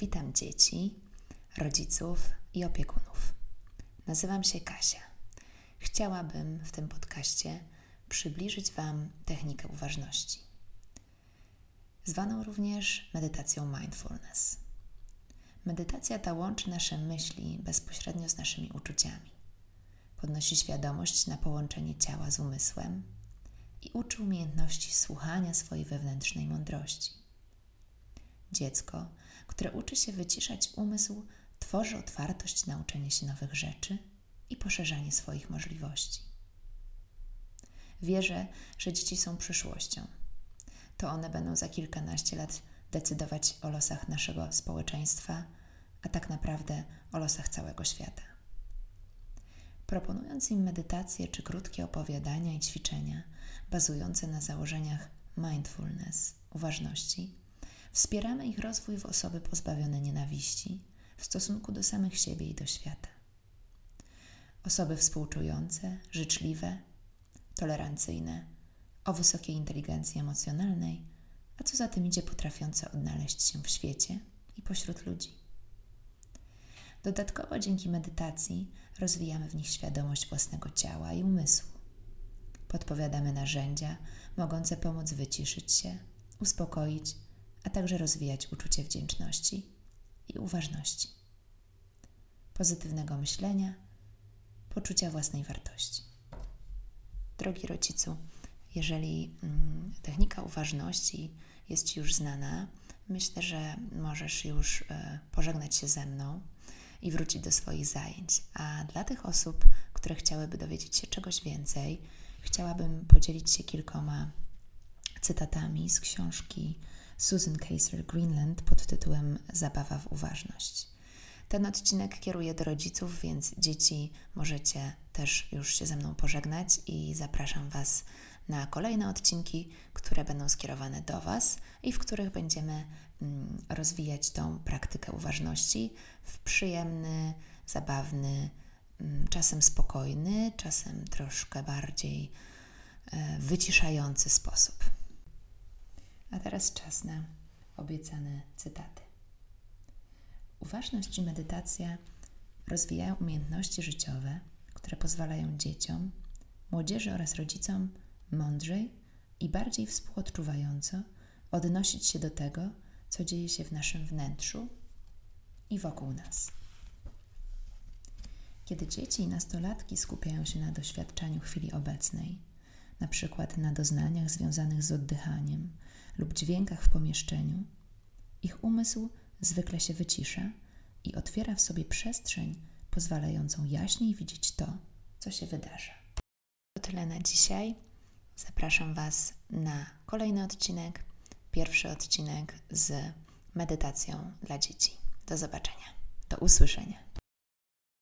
Witam dzieci, rodziców i opiekunów. Nazywam się Kasia. Chciałabym w tym podcaście przybliżyć Wam technikę uważności, zwaną również medytacją mindfulness. Medytacja ta łączy nasze myśli bezpośrednio z naszymi uczuciami. Podnosi świadomość na połączenie ciała z umysłem i uczy umiejętności słuchania swojej wewnętrznej mądrości. Dziecko, które uczy się wyciszać umysł, tworzy otwartość na uczenie się nowych rzeczy i poszerzanie swoich możliwości. Wierzę, że dzieci są przyszłością. To one będą za kilkanaście lat decydować o losach naszego społeczeństwa, a tak naprawdę o losach całego świata. Proponując im medytacje czy krótkie opowiadania i ćwiczenia bazujące na założeniach mindfulness, uważności, Wspieramy ich rozwój w osoby pozbawione nienawiści w stosunku do samych siebie i do świata. Osoby współczujące, życzliwe, tolerancyjne, o wysokiej inteligencji emocjonalnej, a co za tym idzie, potrafiące odnaleźć się w świecie i pośród ludzi. Dodatkowo dzięki medytacji rozwijamy w nich świadomość własnego ciała i umysłu. Podpowiadamy narzędzia mogące pomóc wyciszyć się, uspokoić a także rozwijać uczucie wdzięczności i uważności, pozytywnego myślenia, poczucia własnej wartości. Drogi rodzicu, jeżeli mm, technika uważności jest Ci już znana, myślę, że możesz już e, pożegnać się ze mną i wrócić do swoich zajęć. A dla tych osób, które chciałyby dowiedzieć się czegoś więcej, chciałabym podzielić się kilkoma cytatami z książki Susan Kaiser Greenland pod tytułem Zabawa w uważność. Ten odcinek kieruję do rodziców, więc dzieci możecie też już się ze mną pożegnać i zapraszam Was na kolejne odcinki, które będą skierowane do Was i w których będziemy mm, rozwijać tą praktykę uważności w przyjemny, zabawny, mm, czasem spokojny, czasem troszkę bardziej e, wyciszający sposób. A teraz czas na obiecane cytaty. Uważność i medytacja rozwijają umiejętności życiowe, które pozwalają dzieciom, młodzieży oraz rodzicom mądrzej i bardziej współodczuwająco odnosić się do tego, co dzieje się w naszym wnętrzu i wokół nas. Kiedy dzieci i nastolatki skupiają się na doświadczaniu chwili obecnej, na przykład na doznaniach związanych z oddychaniem, lub dźwiękach w pomieszczeniu, ich umysł zwykle się wycisza i otwiera w sobie przestrzeń pozwalającą jaśniej widzieć to, co się wydarza. To tyle na dzisiaj. Zapraszam Was na kolejny odcinek, pierwszy odcinek z medytacją dla dzieci. Do zobaczenia, do usłyszenia.